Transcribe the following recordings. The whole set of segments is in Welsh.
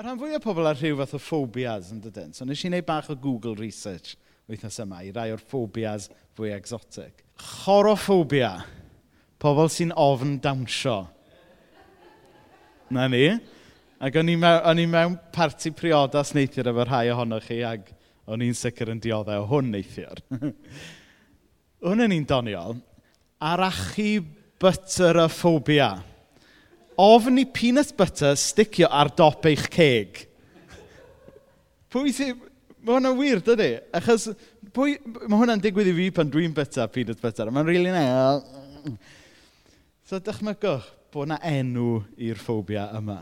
Mae rhan fwy o pobl ar rhyw fath o phobias yn dydyn. So nes i wneud bach o Google Research wythnos yma i rai o'r phobias fwy exotic. Chorophobia. Pobl sy'n ofn dawnsio. Na ni. Ac o'n i mewn, mewn parti priodas neithiwr efo rhai ohonoch chi ac o'n i'n sicr yn dioddau o hwn neithiwr. hwn yn un doniol. Arachu butter ofn i peanut butter sticio ar dop eich ceg. Pwy sy'n... Mae hwnna'n wir, dydy? Achos pwy... mae hwnna'n digwydd i fi pan dwi'n byta peanut butter. Mae'n rili really ne... So dychmygwch bod yna enw i'r ffobia yma.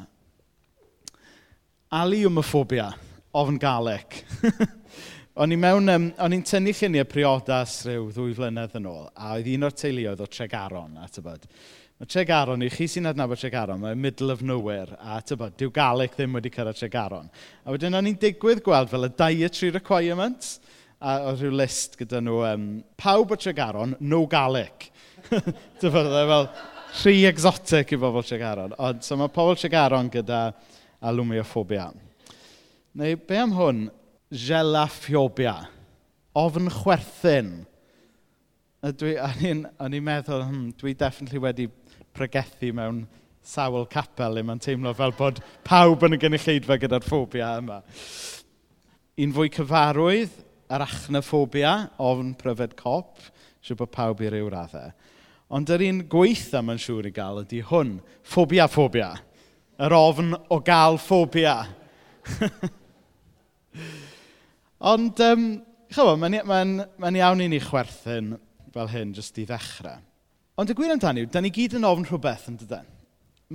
Aliwmophobia, ofn galeg. O'n i mewn, um, o'n i'n tynnu lluniau priodas rhyw ddwy flynedd yn ôl, a oedd un o'r teuluoedd o Tregaron, a tybod. Mae Tregaron, i chi sy'n adnabod Tregaron, mae'n middle of nowhere, a tybod, diw Galic ddim wedi cyrraedd Tregaron. A wedyn o'n i'n digwydd gweld fel y dietary requirements, a oedd rhyw list gyda nhw, um, pawb o Tregaron, no Galic. tybod, e fel rhy exotic i bobl Tregaron. Ond, so mae pobl Tregaron gyda alumiofobia. Neu, be am hwn? gelaffiobia. Ofn chwerthin. Dwi, o'n i'n meddwl, hmm, dwi definitely wedi pregethu mewn sawl capel le mae'n teimlo fel bod pawb yn y gynulleidfa gyda'r ffobia yma. Un fwy cyfarwydd, yr achnophobia, ofn pryfed cop, siw bod pawb i ryw raddau. Ond yr un gweitha mae'n siŵr i gael ydy hwn, ffobia ffobia. Yr ofn o gael ffobia. Ond, um, chyfo, mae'n, mae'n, mae'n iawn i ni chwerthin fel hyn jyst i ddechrau. Ond y gwir amdani yw, da ni gyd yn ofn rhywbeth yn dydyn.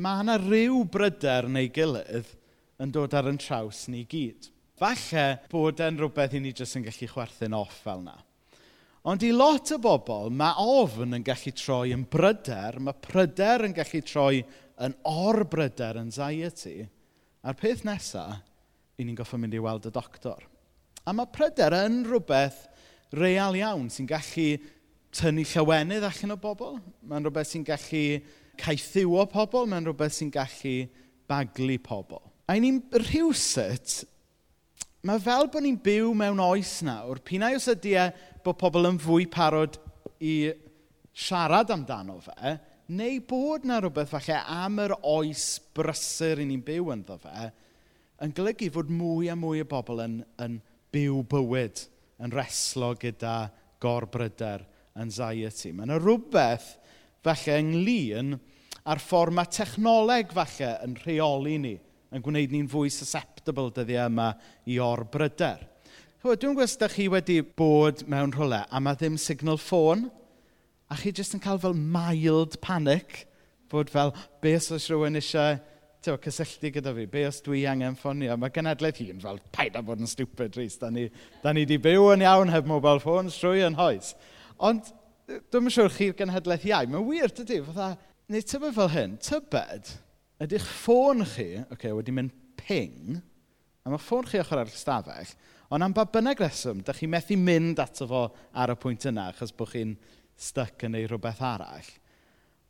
Mae yna rhyw bryder neu gilydd yn dod ar yn traws ni gyd. Falle bod e'n rhywbeth i ni jyst yn gallu chwerthin off fel yna. Ond i lot o bobl, mae ofn yn gallu troi yn bryder, mae pryder yn gallu troi yn orbryder, anxiety. A'r peth nesaf, i ni'n goffa mynd i weld y doctor. A mae pryder yn rhywbeth real iawn sy'n gallu tynnu llawenydd allan o bobl. Mae'n rhywbeth sy'n gallu caethiwo pobl. Mae'n rhywbeth sy'n gallu baglu pobl. A ni'n rhywsut, mae fel bod ni'n byw mewn oes nawr, pinau os ydy e bod pobl yn fwy parod i siarad amdano fe, neu bod na rhywbeth falle am yr oes brysur i ni'n byw ynddo fe, yn golygu fod mwy a mwy o bobl yn, yn byw bywyd yn reslo gyda gorbryder anxiety. Mae yna rhywbeth falle ynglyn a'r ffordd mae technoleg falle yn rheoli ni, yn gwneud ni'n fwy susceptible dyddiau yma i orbryder. Dwi'n gwybod ydych chi wedi bod mewn rhywle a mae ddim signal ffôn, a chi jyst yn cael fel mild panic, bod fel, be os oes rhywun eisiau tewa, cysylltu gyda fi, be os dwi angen ffonio? Mae genedlaeth hi'n fel, paid a bod yn stupid, Rhys. Da ni, da ni di byw yn iawn heb mobile phones trwy yn hoes. Ond, dwi'n siŵr chi'r genhedlaeth iau. Mae'n wir, dydy, fatha, neu tybed fel hyn, tybed ydych ffôn chi, okay, wedi mynd ping, a mae ffôn chi ochr ar stafell, ond am ba bynnag reswm, da chi methu mynd ato fo ar y pwynt yna, achos bod chi'n stuck yn ei rhywbeth arall.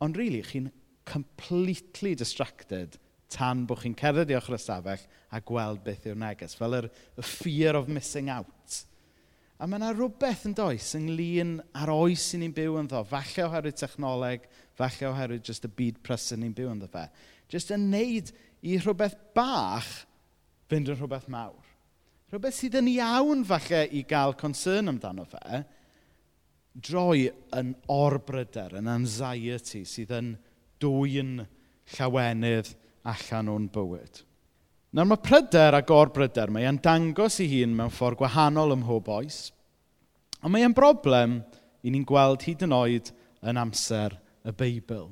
Ond rili, really, chi'n completely distracted tan bod chi'n cerdded i ochr y stafell a gweld beth yw'r neges. Fel yr y fear of missing out. A mae yna rhywbeth yn does ynglyn ar oes i ni'n byw yn ddo. Falle oherwydd technoleg, falle oherwydd just y byd prysyn ni'n byw yn ddo fe. Just yn neud i rhywbeth bach fynd yn rhywbeth mawr. Rhywbeth sydd yn iawn falle i gael concern amdano fe, droi yn orbryder, yn anxiety sydd yn dwy'n llawenydd allan o'n bywyd. Nawr mae pryder a gorbryder, mae e'n dangos i hun mewn ffordd gwahanol ym mhob oes. Ond mae e'n broblem i ni'n gweld hyd yn oed yn amser y Beibl.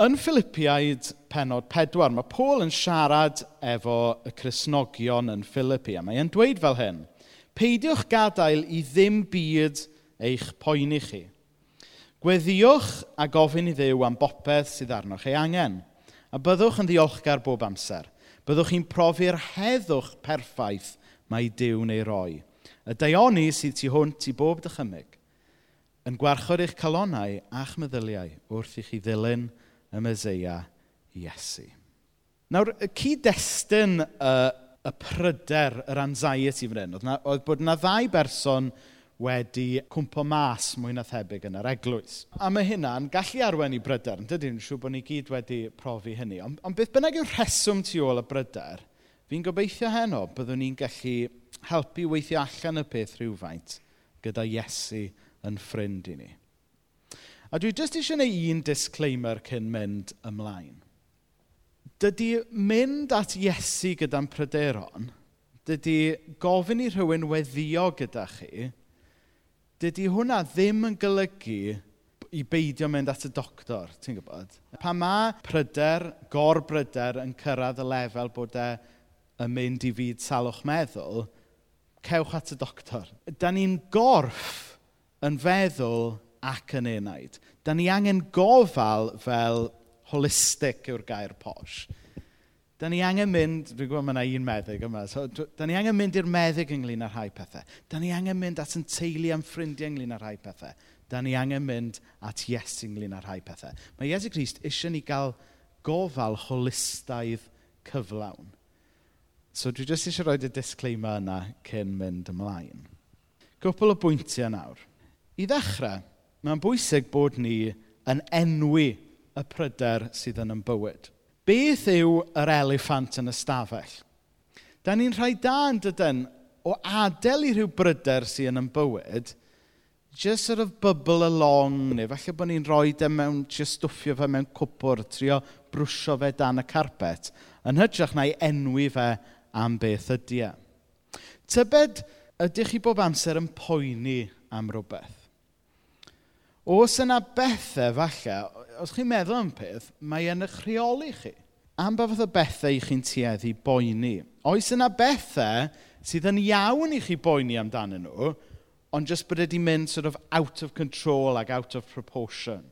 Yn Philippiaid penod 4, mae Paul yn siarad efo y Cresnogion yn Philippi, a mae e'n dweud fel hyn, Peidiwch gadael i ddim byd eich poeni chi. Gweddiwch a gofyn i ddew am bopeth sydd arnoch ei angen – A byddwch yn ddiolchgar bob amser. Byddwch chi'n profi'r heddwch perffaith mae Dyw neu roi. Y deioni sydd tu hwnt i bob dychymyg yn gwarchod eich calonau a'ch meddyliau wrth i chi ddilyn y Meseia Iesu. Nawr, y cyd-destun y, y pryder, yr anxiety fan hyn, oedd, na, oedd bod yna ddau berson wedi cwmpo mas mwy na thebyg yn yr eglwys. A mae hynna'n gallu arwen i bryder, yn dydyn, siw bod ni gyd wedi profi hynny. Ond, ond beth bynnag yw'r rheswm tu ôl y bryder, fi'n gobeithio heno byddwn ni'n gallu helpu weithio allan y peth rhywfaint gyda Iesu yn ffrind i ni. A dwi jyst eisiau gwneud un disclaimer cyn mynd ymlaen. Dydy mynd at Iesu gyda'n pryderon, dydy gofyn i rhywun weddio gyda chi, dydy hwnna ddim yn golygu i beidio mynd at y doctor, ti'n gwybod? Pa mae pryder, gorbryder yn cyrraedd y lefel bod e yn mynd i fyd salwch meddwl, cewch at y doctor. Da ni'n gorff yn feddwl ac yn enaid. Da ni angen gofal fel holistic yw'r gair posh da ni angen mynd, dwi'n gwybod mae yna un meddyg yma, so, da ni angen mynd i'r meddyg ynglyn â rhai pethau. Da ni angen mynd at yn teulu am ffrindiau ynglyn â rhai pethau. Da ni angen mynd at Iesu ynglyn â rhai pethau. Mae Iesu Grist eisiau ni gael gofal holistaidd cyflawn. So dwi jyst eisiau rhoi y disclaimer yna cyn mynd ymlaen. Gwpl o bwyntiau nawr. I ddechrau, mae'n bwysig bod ni yn enwi y pryder sydd yn yn bywyd. Beth yw yr eliffant yn y stafell? Da ni'n rhai da yn dydyn o adael i rhyw bryder sydd yn yn bywyd, just sort of bubble along, neu falle bod ni'n rhoi e mewn, just stwffio fe mewn cwpwr, trio brwsio fe dan y carpet, yn hytrach na'i enwi fe am beth ydy e. Tybed ydych chi bob amser yn poeni am rhywbeth? Os yna bethau falle os chi'n meddwl am peth, mae yn eich rheoli chi. Am ba fath o bethau i chi'n tueddu boeni? Oes yna bethau sydd yn iawn i chi boeni amdanyn nhw, ond jyst bod wedi mynd sort of out of control ac out of proportion.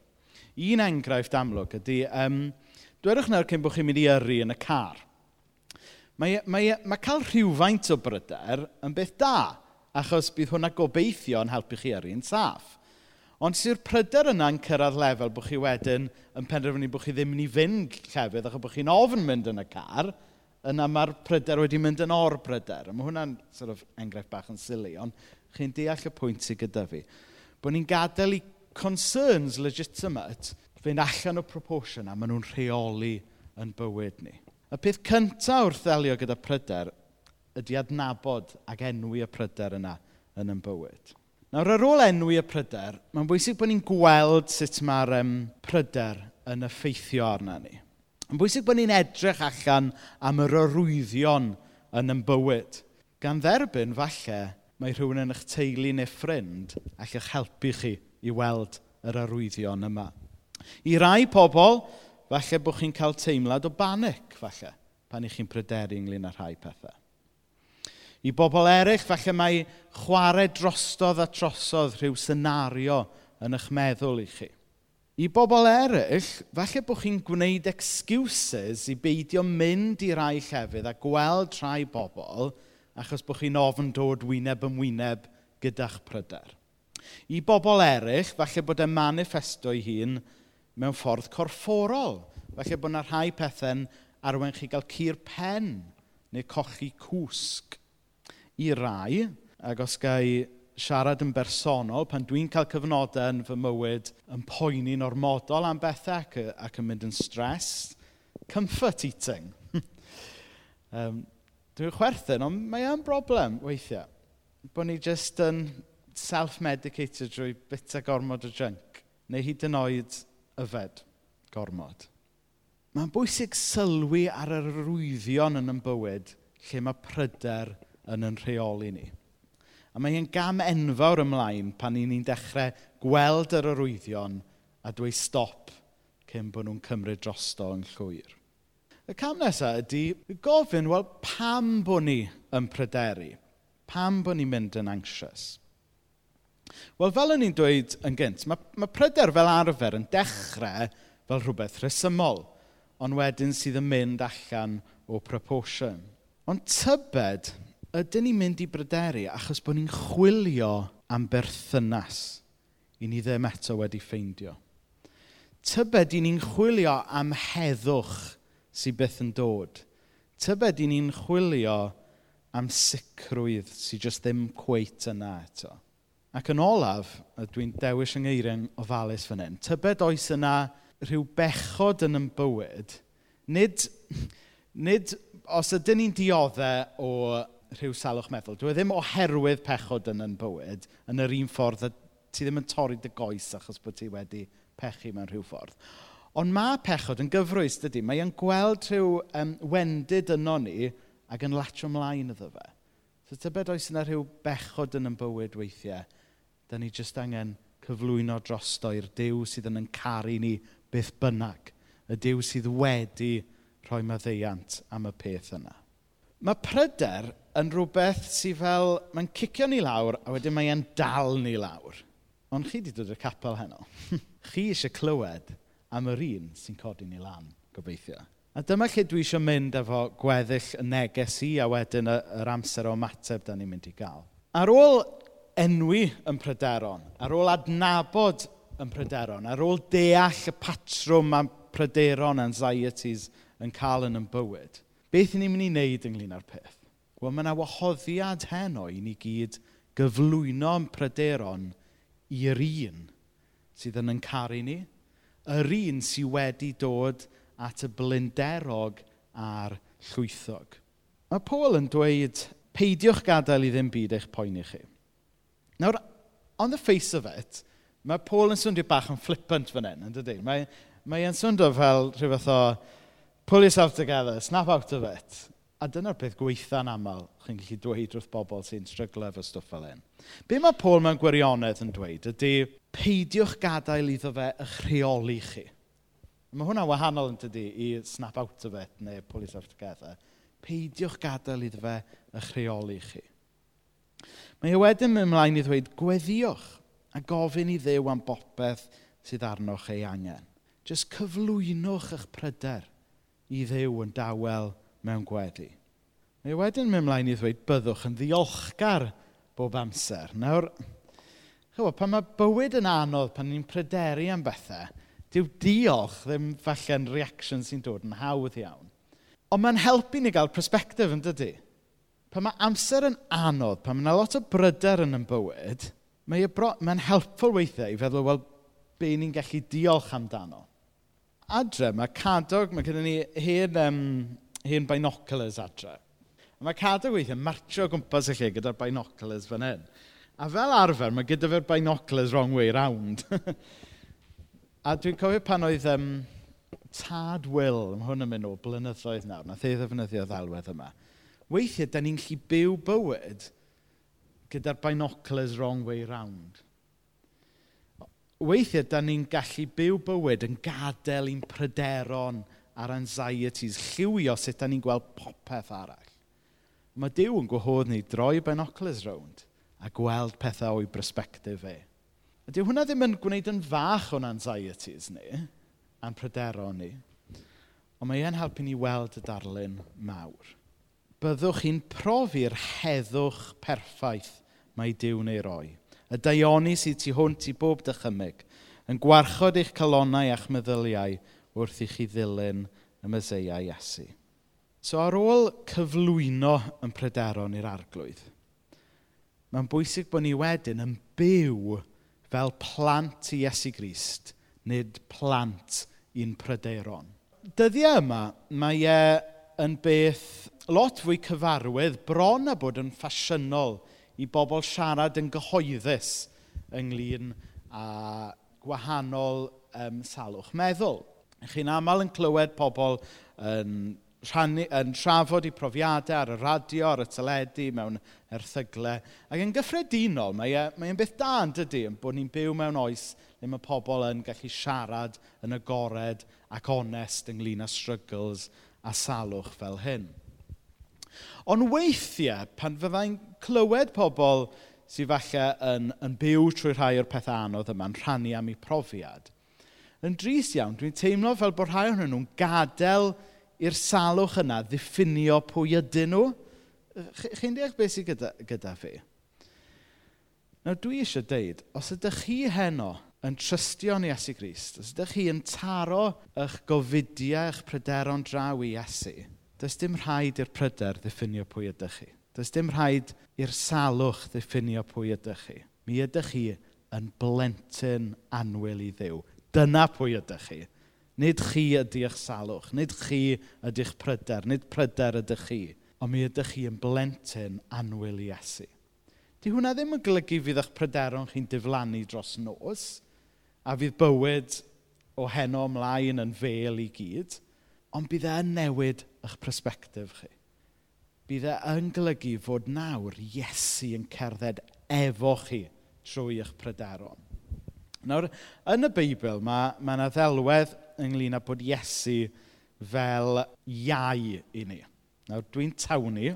Un enghraifft amlwg ydy, um, dwedwch nawr cyn bod chi'n mynd i yrru yn y car. Mae, e, mae, e, mae cael rhywfaint o bryder yn beth da, achos bydd hwnna gobeithio yn helpu chi yrru'n saff. Ond sy'r pryder yna'n cyrraedd lefel bod chi wedyn yn penderfynu bod chi ddim yn ei fynd llefydd achos bod chi'n ofn mynd yn y car, yna mae'r pryder wedi mynd yn or pryder. Mae hwnna'n sort of, enghraifft bach yn sili, ond chi'n deall y pwynt sydd gyda fi. Bod ni'n gadael i concerns legitimate fynd allan o proportion a maen nhw'n rheoli yn bywyd ni. Y peth cyntaf wrth ddelio gyda pryder ydy adnabod ac enwi y pryder yna yn yn bywyd. Nawr, ar ôl enwi y pryder, mae'n bwysig bod ni'n gweld sut mae'r um, pryder yn effeithio arna ni. Mae'n bwysig bod ni'n edrych allan am yr arwyddion yn yn bywyd. Gan dderbyn, falle, mae rhywun yn eich teulu neu ffrind all eich helpu chi i weld yr arwyddion yma. I rai pobl, falle bod chi'n cael teimlad o banic, falle, pan i chi'n pryderu ynglyn â rhai pethau. I bobl eraill, falle mae chwarae drostodd a trosodd rhyw senario yn eich meddwl i chi. I bobl eraill, falle bod chi'n gwneud excuses i beidio mynd i rai llefydd a gweld rhai bobl achos bod chi'n ofn dod wyneb yn wyneb gyda'ch pryder. I bobl eraill, falle bod e'n manifesto ei hun mewn ffordd corfforol. Falle bod yna rhai pethau'n arwen chi gael cur pen neu cochi cwsg i rai, ac os gai siarad yn bersonol, pan dwi'n cael cyfnodau yn fy mywyd yn poeni'n ormodol am bethau ac, ac yn mynd yn stres, comfort eating. um, dwi'n chwerthin, ond mae e'n broblem weithiau. Bod ni just yn self-medicated drwy bita gormod o junk, neu hyd yn oed yfed gormod. Mae'n bwysig sylwi ar yr arwyddion yn yn bywyd lle mae pryder yn yn yn rheoli ni. A mae hi'n gam enfawr ymlaen pan ni'n ni dechrau gweld yr arwyddion a dweud stop cyn bod nhw'n cymryd drosto yn llwyr. Y cam nesaf ydy gofyn, wel, pam bod ni yn pryderu? Pam bod ni'n mynd yn anxious? Wel, fel o'n i'n dweud yn gynt, mae, mae pryder fel arfer yn dechrau fel rhywbeth rhesymol, ond wedyn sydd yn mynd allan o proportion. Ond tybed ydyn ni'n mynd i bryderu achos bod ni'n chwilio am berthynas i ni ddim eto wedi ffeindio? Tybed i ni'n chwilio am heddwch sydd byth yn dod? Tybed i ni'n chwilio am sicrwydd sydd jyst ddim cweit yna eto? Ac yn olaf, dwi'n dewis yng ngeiriau ofalus fan hyn, tybed oes yna rhyw bechod yn yn bywyd, nid, nid os ydyn ni'n dioddau o rhyw salwch meddwl. Dwi e ddim oherwydd pechod yn yn bywyd yn yr un ffordd ti ddim yn torri dy goes achos bod ti wedi pechu mewn rhyw ffordd. Ond mae pechod yn gyfrwys, dydy. Mae e'n gweld rhyw um, wendid yno ni ac yn latio ymlaen iddo fe. So tybed oes yna rhyw bechod yn yn bywyd weithiau, da ni jyst angen cyflwyno drosto i'r Dyw sydd yn yn caru ni beth bynnag. Y Dyw sydd wedi rhoi maddeiant am y peth yna mae pryder yn rhywbeth sy fel, mae'n cicio ni lawr a wedyn mae'n dal ni lawr. Ond chi wedi dod i'r capel heno. chi eisiau clywed am yr un sy'n codi ni lan, gobeithio. A dyma lle dwi eisiau mynd efo gweddill y neges i a wedyn yr amser o mateb da ni'n mynd i gael. Ar ôl enwi yn pryderon, ar ôl adnabod yn pryderon, ar ôl deall y patrwm am pryderon, anxieties yn cael yn yn bywyd, Beth ni'n mynd i wneud ynglyn â'r peth? Wel, mae yna wahoddiad heno i ni gyd gyflwyno'n pryderon i'r un sydd yn yn caru ni, yr un sydd wedi dod at y blinderog a'r llwythog. Mae Paul yn dweud, peidiwch gadael i ddim byd eich poeni chi. Nawr, on the face of it, mae Paul yn swndio bach yn flippant fan hyn, yn dydy? Mae, mae e'n swndio fel rhyw fath o, Pull yourself together, snap out of it. A dyna'r peth gweitha'n aml chi'n gallu dweud wrth bobl sy'n stryglo efo stwff fel hyn. Be mae Paul mewn gwirionedd yn dweud ydy peidiwch gadael iddo fe eich rheoli chi. Mae hwnna wahanol yn tydi i snap out of it neu pull yourself together. Peidiwch gadael iddo fe eich rheoli chi. Mae e wedyn mynd ymlaen i ddweud gweddiwch a gofyn i ddew am bopeth sydd arnoch ei angen. Jyst cyflwynwch eich pryder i ddew yn dawel mewn gweddi. Mae wedyn mynd mlaen i ddweud byddwch yn ddiolchgar bob amser. Nawr, chyfo, pan mae bywyd yn anodd pan ni'n pryderu am bethau, dyw diolch ddim falle'n reaction sy'n dod yn hawdd iawn. Ond mae'n helpu ni gael perspektif yn dydy. Pan mae amser yn anodd, pan mae lot o bryder yn yn bywyd, mae'n mae helpful weithiau i feddwl, wel, be ni'n gallu diolch amdano adre, mae cadog, mae gyda ni hen, um, hen binoculars adre. A mae cadog weithiau martio gwmpas y lle gyda'r binoculars fan hyn. A fel arfer, mae gyda fe'r binoculars wrong way round. a dwi'n cofio pan oedd um, Tad Will, mae hwn yn mynd o blynyddoedd nawr, na the ddefnyddio ddalwedd yma. Weithiau, da ni'n lli byw bywyd gyda'r binoculars wrong way round weithiau, da ni'n gallu byw bywyd yn gadael i'n pryderon a'r anxieties, lliwio sut da ni'n gweld popeth arall. Mae Dyw yn gwahodd ni droi benocles rownd a gweld pethau o'i brysbectif e. Ydy hwnna ddim yn gwneud yn fach o'n anxieties ni, a'n pryderon ni, ond mae e'n helpu ni weld y darlun mawr. Byddwch chi'n profi'r heddwch perffaith mae Dyw neu roi y daioni sydd tu hwnt i bob dychymyg, yn gwarchod eich calonau a'ch meddyliau wrth i chi ddilyn y Meseia Iesu. So ar ôl cyflwyno yn pryderon i'r arglwydd, mae'n bwysig bod ni wedyn yn byw fel plant i Iesu Grist, nid plant i'n pryderon. Dyddiau yma, mae e yn beth lot fwy cyfarwydd, bron a bod yn ffasiynol i bobl siarad yn gyhoeddus ynglyn â gwahanol um, salwch meddwl. Chi'n aml yn clywed pobl yn, rhannu, yn trafod eu profiadau ar y radio, ar y teledu, mewn erthyglau. Ac yn gyffredinol, mae e, e'n mae e beth da yn dydy bod ni'n byw mewn oes le mae pobl yn gallu siarad yn agored ac onest ynglyn â struggles a salwch fel hyn. Ond weithiau, pan fyddai'n clywed pobl sydd falle yn, yn byw trwy rhai o'r pethau anodd yma'n rhannu am eu profiad, yn dris iawn, dwi'n teimlo fel bod rhai ohonyn nhw'n gadael i'r salwch yna ddiffinio pwy ydyn nhw. Chi'n deall beth sydd gyda, gyda fi? Nawr dwi eisiau deud, os ydych chi heno yn trystio yn Iesu Grist, os ydych chi yn taro eich gofidiau, eich pryderon draw i Iesu, does dim rhaid i'r pryder ddiffinio pwy ydych chi. Does dim rhaid i'r salwch ddiffinio pwy ydych chi. Mi ydych chi yn blentyn anwyl i ddiw. Dyna pwy ydych chi. Nid chi ydych salwch, nid chi ydy'ch pryder, nid pryder ydych chi. Ond mi ydych chi yn blentyn anwyl Iesu. Di hwnna ddim yn golygu fydd eich pryderon chi'n diflannu dros nos, a fydd bywyd o heno ymlaen yn fel i gyd, ond bydd e'n newid eich persbectif chi. Bydd e yn golygu fod nawr Iesu yn cerdded efo chi trwy eich pryderon. Nawr, yn y Beibl mae yna ddelwedd ynglyn â bod Iesu fel iau i ni. Nawr, dwi'n tawni,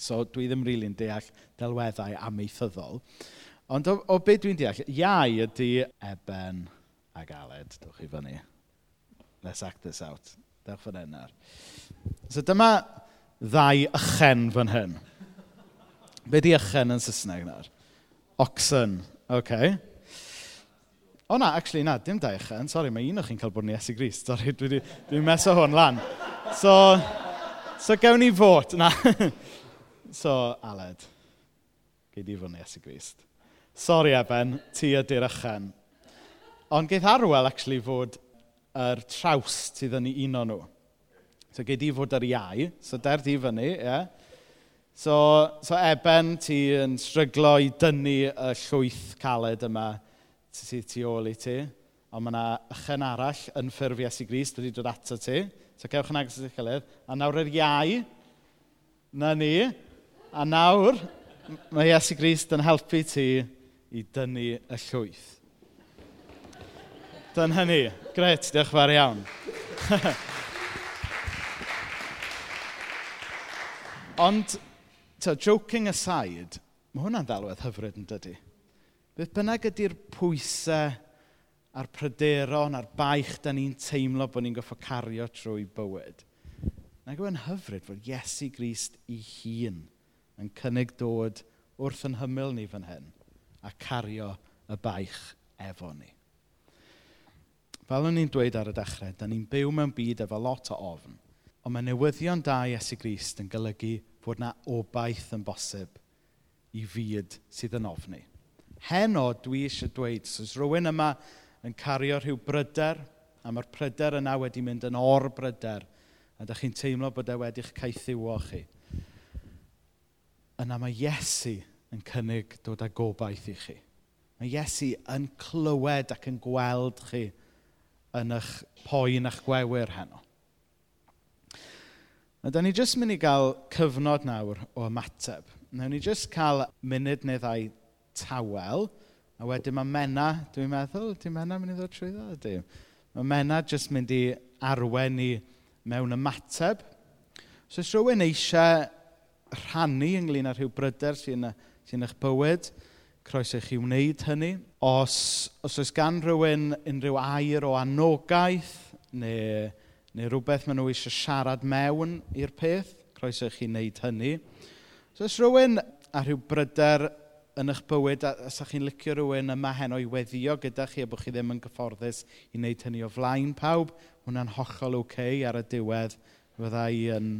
so dwi ddim rili'n really deall delweddau amaethyddol. Ond o, o beth dwi'n deall, iau ydy eben a galed, dwch chi fyny. Let's act this out. Dewch fan hyn. So dyma ddau ychen fan hyn. Be di ychen yn Saesneg nawr? Oxen. Okay. O na, actually, na, dim dau ychen. Sori, mae un o'ch chi'n cael bod yn Iesu Gris. Sori, dwi dwi meso hwn lan. So, so gewn ni fod. Na. so, Aled. Gei di fod yn Iesu Gris. Sori, Eben, ti ydy'r ychen. Ond geith Arwel, actually, fod yr traws sydd yn un o'n nhw. So, gei di fod ar iau. So, der di fyny, ie. Yeah. So, so, eben, ti yn stryglo i dynnu y llwyth caled yma sydd tu ôl i ti. Ond mae yna ychen arall yn ffurf Iesu Gris wedi dod ato ti. So, cewch yn agos i'ch gilydd. A nawr yr iau, na ni. A nawr, mae Iesu Gris yn helpu ti i dynnu y llwyth. Dyn hynny. Gret, diolch yn fawr iawn. Ond, to, joking aside, mae hwnna'n ddelwedd hyfryd yn dydy. Beth bynnag ydy'r pwysau a'r pryderon a'r baich da ni'n teimlo bod ni'n goffo cario trwy bywyd. Na yw hyfryd fod Iesu Grist i hun yn cynnig dod wrth yn hymyl ni fan hyn a cario y baich efo ni. Fel o'n i'n dweud ar y dechrau, da ni'n byw mewn byd efo lot o ofn. Ond mae newyddion da Iesu Grist yn golygu fod na obaith yn bosib i fyd sydd yn ofni. Heno dwi eisiau dweud, so os rhywun yma yn cario rhyw bryder, a mae'r pryder yna wedi mynd yn or bryder, a ydych chi'n teimlo bod e wedi'ch caethiwo chi. Yna mae Iesu yn cynnig dod â gobaith i chi. Mae Iesu yn clywed ac yn gweld chi yn eich poen a'ch gwewyr heno. A da ni jyst mynd i gael cyfnod nawr o ymateb. Nawr ni jyst cael munud neu ddau tawel, a wedyn mae Mena, dwi'n meddwl, dwi'n Mena mynd i ddod trwy dda? Dim. Mae Mena jyst mynd i arwen i mewn ymateb. So os rhywun eisiau rhannu ynglyn â rhyw bryder sy'n sy eich bywyd, croeso i chi wneud hynny. Os, os oes gan rhywun unrhyw air o anogaeth neu, neu rhywbeth maen nhw eisiau siarad mewn i'r peth, croeso i chi wneud hynny. So os rhywun a rhyw bryder yn eich bywyd, a os chi'n licio rhywun yma heno i weddio gyda chi a bod chi ddim yn gyfforddus i wneud hynny o flaen pawb, hwnna'n hollol oce okay ar y diwedd, fydda i yn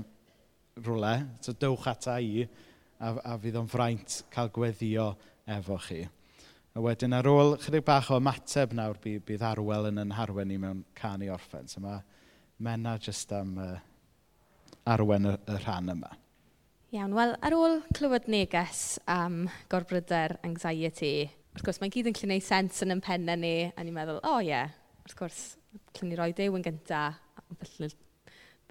rhywle, so dewch ata i, a, a fydd o'n fraint cael gweddio efo chi. A wedyn ar ôl chydig bach o ymateb nawr bydd, bydd arwel yn yn harwen ni mewn can i orffen. So mae mena jyst am uh, arwen y, y rhan yma. Iawn, wel ar ôl clywed neges am gorbryder anxiety, wrth gwrs mae'n gyd yn llunau sens yn yn pennau ni, a ni'n meddwl, o oh, ie, yeah. wrth gwrs, llun ni roi dew yn gyntaf, felly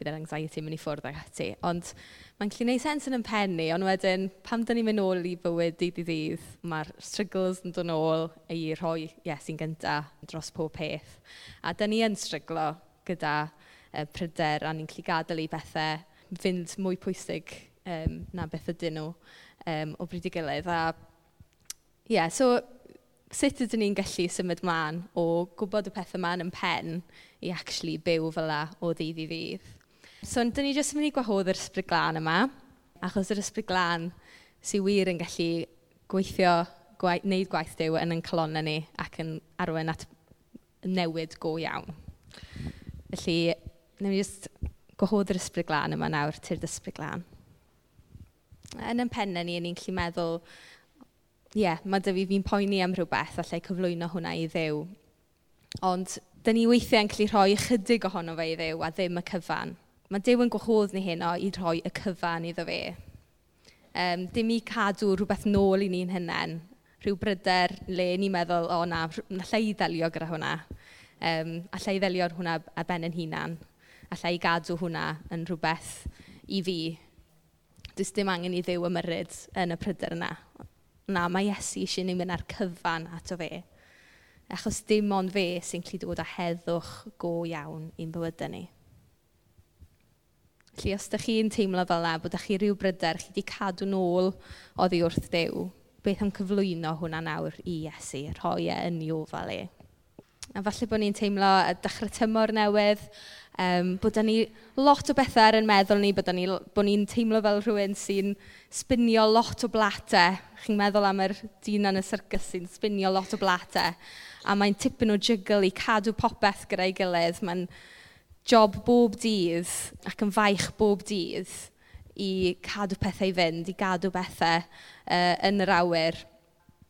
bydd yr anxiety yn mynd i ffwrdd ag ati. Ond mae'n gallu gwneud sens yn ein pen ni, ond wedyn pam dyn ni'n mynd nôl i bywyd dydd i ddydd, mae'r struggles yn dod nôl i rhoi Iesu'n gyntaf dros pob peth. A dyn ni yn stryglo gyda uh, pryder a ni'n gallu gadael i bethau fynd mwy pwysig um, na beth ydyn nhw um, o bryd i gilydd. A, yeah, so sut ydyn ni'n gallu symud mlaen o gwybod y pethau yma yn pen i actually byw fel o ddydd i ddydd? So, dyn ni jyst yn mynd i gwahodd yr ysbryd glân yma, achos yr ysbryd glân sy'n wir yn gallu gweithio, gwaith, wneud gwaith dew yn yn colonna ni ac yn arwen at newid go iawn. Felly, wnawn ni jyst gwahodd yr ysbryd glân yma nawr, tird ysbryd glân. Yn yn pennau ni, ni'n gallu meddwl, ie, yeah, mae dy fi fi'n poeni am rhywbeth, allai cyflwyno hwnna i ddew. Ond, dyn ni weithiau yn gallu rhoi ychydig ohono fe i ddew a ddim y cyfan. Mae Dyw yn gwahodd ni hyn o i rhoi y cyfan iddo fe. Um, dim i cadw rhywbeth nôl i ni'n hunain. Rhyw bryder le ni'n meddwl, o na, allai i ddelio gyda hwnna. Um, allai i ddelio hwnna ar ben yn hunan. A lle i gadw hwnna yn rhywbeth i fi. Does dim angen i ddew ymyrryd yn y pryder yna. Na, mae Iesu eisiau ni mynd ar cyfan ato fe. Achos dim ond fe sy'n gallu dod â heddwch go iawn i'n bywydau ni. Felly os ydych chi'n teimlo fel yna, bod ydych chi rhyw bryder, chi wedi cadw nôl oddi wrth dew, beth am cyflwyno hwnna nawr i Iesu, rhoi e yn ei ofal e. A falle bod ni'n teimlo y dechrau tymor newydd, um, bod ni lot o bethau ar yn meddwl ni, bod 'da ni... bo' ni'n teimlo fel rhywun sy'n sbinio lot o blatau. Chi'n meddwl am yr dyn yn y syrcys sy'n sbinio lot o blatau a mae'n tipyn o jygl i cadw popeth gyda'i gilydd. Mae'n job bob dydd ac yn faich bob dydd i cadw pethau i fynd, i gadw bethau uh, yn yr awyr.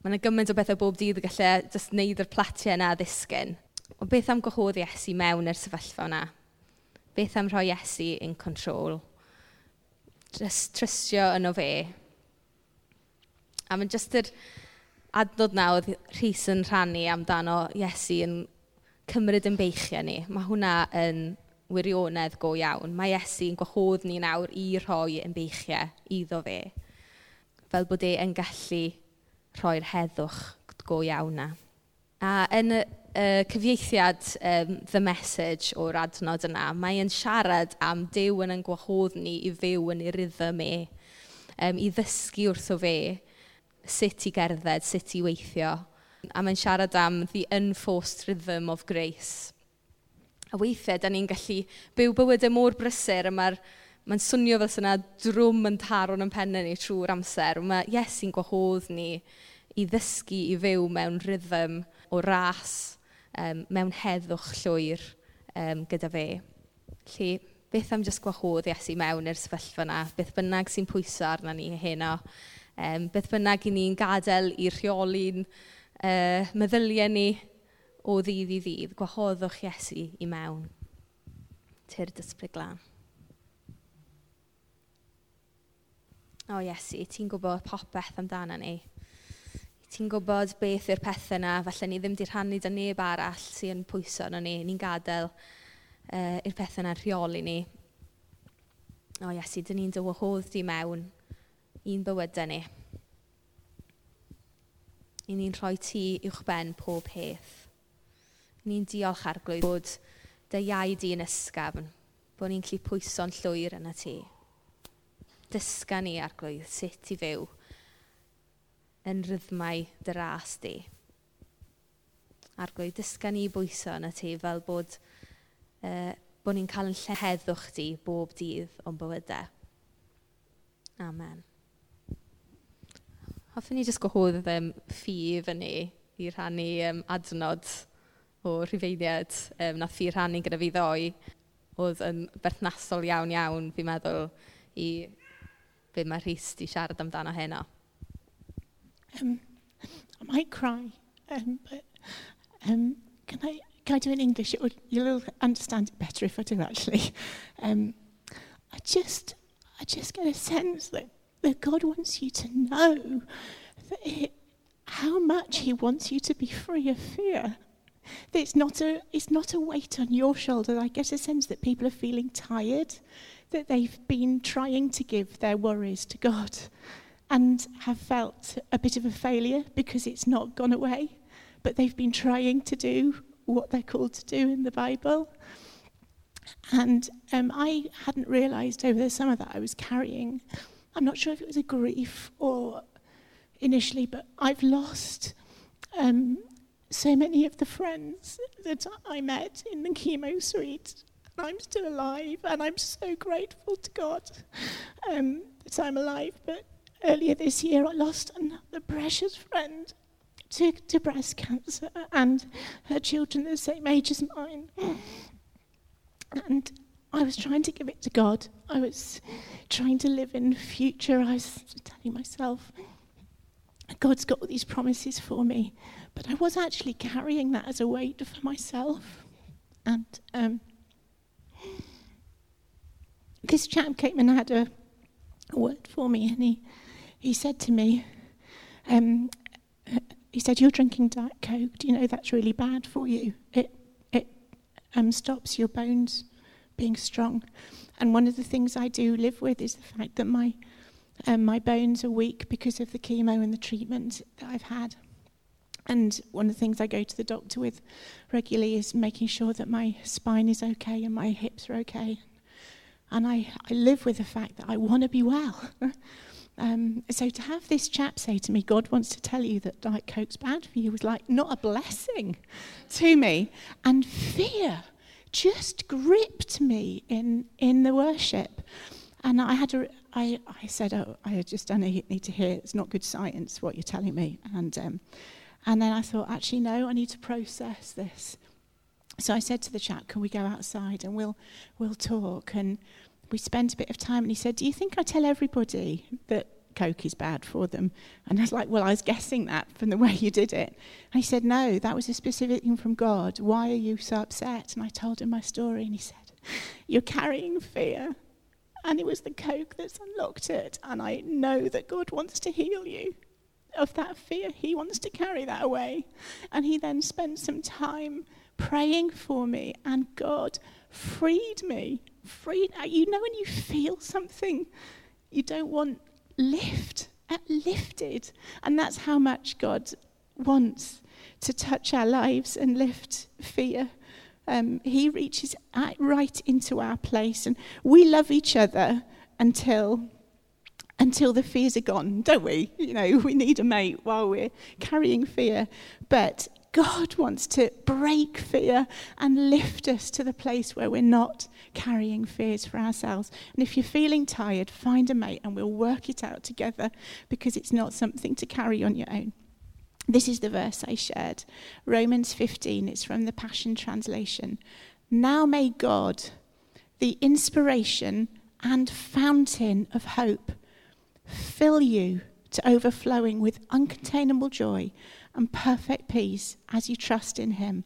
Mae yna gymaint o bethau bob dydd y gallai just wneud yr platiau yna ddisgyn. Ond beth am gwahodd Iesu mewn i'r sefyllfa yna? Beth am rhoi Iesu in control? Just trystio yno fe. A mae'n just yr adnod 'na oedd Rhys yn rhannu amdano Iesu yn cymryd yn beichiau ni. Mae hwnna yn wirionedd go iawn. Mae Iesu'n gwahodd ni nawr i rhoi yn beichiau iddo fe. Fel bod e yn gallu rhoi'r heddwch go iawn na. A yn y y cyfieithiad um, The Message o'r adnod yna, mae e'n siarad am Dyw yn yn gwahodd ni i fyw yn ei rhythm e, um, i ddysgu wrtho fe sut i gerdded, sut i weithio A mae'n siarad am the unforced rhythm of grace. A weithiau da ni'n gallu byw bywydau mor brysur a mae'r Mae'n swnio fel syna 'na drwm yn taro'n yn pennau ni trwy'r amser. Mae Iesu'n gwahodd ni i ddysgu i fyw mewn rhythm o ras, um, mewn heddwch llwyr um, gyda fe. Lly, beth am jyst gwahodd Iesu mewn i'r sefyllfa yna? Beth bynnag sy'n pwyso arna ni heno? Um, beth bynnag i ni'n gadael i rheoli'n uh, meddyliau ni o ddydd i ddydd. Gwahoddwch Iesu i mewn. Tyr dysbryd glân. O Iesu, ti'n gwybod popeth amdano ni. Ti'n gwybod beth yw'r pethau yna, falle ni ddim wedi rhannu dy neb arall sy'n pwyso yno ni. Ni'n gadael uh, i'r pethau yna'n rheoli ni. O Iesu, dyn ni'n dywahodd di mewn i'n bywydau ni i ni'n rhoi ti uwchben pob peth. Ni'n diolch arglwydd bod dy iau di yn ysgafn, bod ni'n gallu pwyso'n llwyr yna ti. Dysga ni arglwydd sut i fyw yn rhythmau dy ras di. Arglwydd, dysga ni bwyso yna ti fel bod, uh, bod ni'n cael yn lleheddwch di bob dydd o'n bywydau. Amen. Hoffwn i jyst gwahodd yym ffi fyny i rhannu um, adnod o Rhufeiniad um, wnaeth fi rhannu gyda fi ddoe oedd yn berthnasol iawn iawn fi'n meddwl i be mae Rhys 'di siarad amdano heno. Um, I might cry, um, but um, can, I, can I do it in English? It would, you'll understand it better if I do actually. Um, I just, I just get a sense that that God wants you to know it, how much He wants you to be free of fear. That It's not, a, it's not a weight on your shoulder. I get a sense that people are feeling tired, that they've been trying to give their worries to God and have felt a bit of a failure because it's not gone away. But they've been trying to do what they're called to do in the Bible. And um, I hadn't realised over the summer that I was carrying, I'm not sure if it was a grief or initially, but I've lost um, so many of the friends that I met in the chemo suite. I'm still alive, and I'm so grateful to God um, that I'm alive. But earlier this year, I lost another precious friend to, to breast cancer, and her children the same age as mine. And I was trying to give it to God. I was trying to live in future. I was telling myself, God's got all these promises for me. But I was actually carrying that as a weight for myself. And um, this chap came and had a, a word for me, and he, he said to me, um, he said, You're drinking Diet Coke. Do you know that's really bad for you? It, it um, stops your bones being strong. And one of the things I do live with is the fact that my, um, my bones are weak because of the chemo and the treatment that I've had. And one of the things I go to the doctor with regularly is making sure that my spine is okay and my hips are okay. And I, I live with the fact that I want to be well. um, so to have this chap say to me, God wants to tell you that Diet Coke's bad for you, was like not a blessing to me. And fear just gripped me in, in the worship. And I had a, I, I said, oh, I just don't need to hear, it's not good science what you're telling me. And, um, and then I thought, actually, no, I need to process this. So I said to the chap, can we go outside and we'll, we'll talk? And we spent a bit of time and he said, do you think I tell everybody that Coke is bad for them. And I was like, well, I was guessing that from the way you did it. And he said, no, that was a specific thing from God. Why are you so upset? And I told him my story, and he said, you're carrying fear. And it was the Coke that's unlocked it. And I know that God wants to heal you of that fear. He wants to carry that away. And he then spent some time praying for me, and God freed me. Freed. You know, when you feel something, you don't want lift, lifted. And that's how much God wants to touch our lives and lift fear. Um, he reaches right into our place, and we love each other until until the fears are gone, don't we? You know, we need a mate while we're carrying fear, but God wants to break fear and lift us to the place where we're not carrying fears for ourselves. And if you're feeling tired, find a mate and we'll work it out together because it's not something to carry on your own. This is the verse I shared Romans 15, it's from the Passion Translation. Now may God, the inspiration and fountain of hope, fill you to overflowing with uncontainable joy and perfect peace as you trust in Him.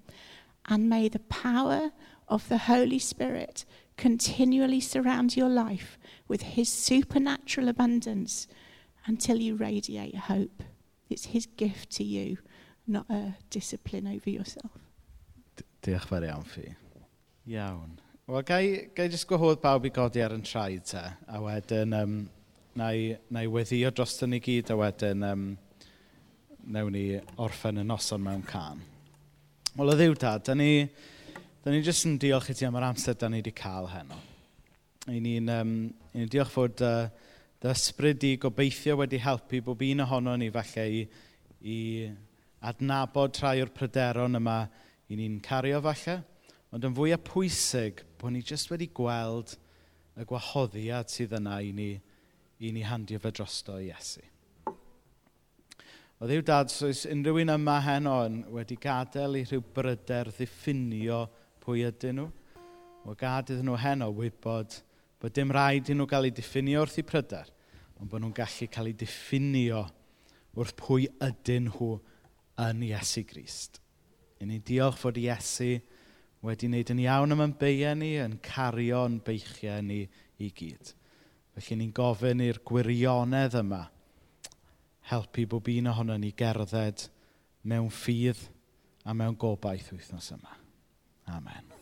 And may the power of the Holy Spirit continually surround your life with His supernatural abundance until you radiate hope. It's His gift to you, not a discipline over yourself. Diolch fawr iawn, Ffi. Iawn. Wel, gai, gai jyst gwahodd bawb i godi ar yn traed te, a wedyn um, na i, na i weddio dros ni gyd a wedyn um, newn ni orffen y noson mewn can. Wel, o ddiw dad, da ni, da ni jyst yn diolch i ti am yr amser da ni wedi cael heno. I ni'n um, ni diolch fod uh, dy ysbryd i gobeithio wedi helpu bob un ohono ni falle i, i adnabod rhai o'r pryderon yma i ni'n cario falle. Ond yn fwyaf pwysig bod ni jyst wedi gweld y gwahoddiad sydd yna i ni i ni handio fe drosto i Iesu. O ddiw dad, so oes unrhyw un yma heno yn wedi gadael i rhyw bryder ddiffinio pwy ydyn nhw. O gad iddyn nhw heno wybod bod dim rhaid i nhw gael eu diffinio wrth i pryder, ond bod nhw'n gallu cael eu diffinio wrth pwy ydyn nhw yn Iesu Grist. I ni diolch fod Iesu wedi wneud yn iawn am yn beiau ni, yn cario yn beichiau ni i gyd. Felly ni'n gofyn i'r gwirionedd yma helpu bob un ohono ni gerdded mewn ffydd a mewn gobaith wythnos yma. Amen.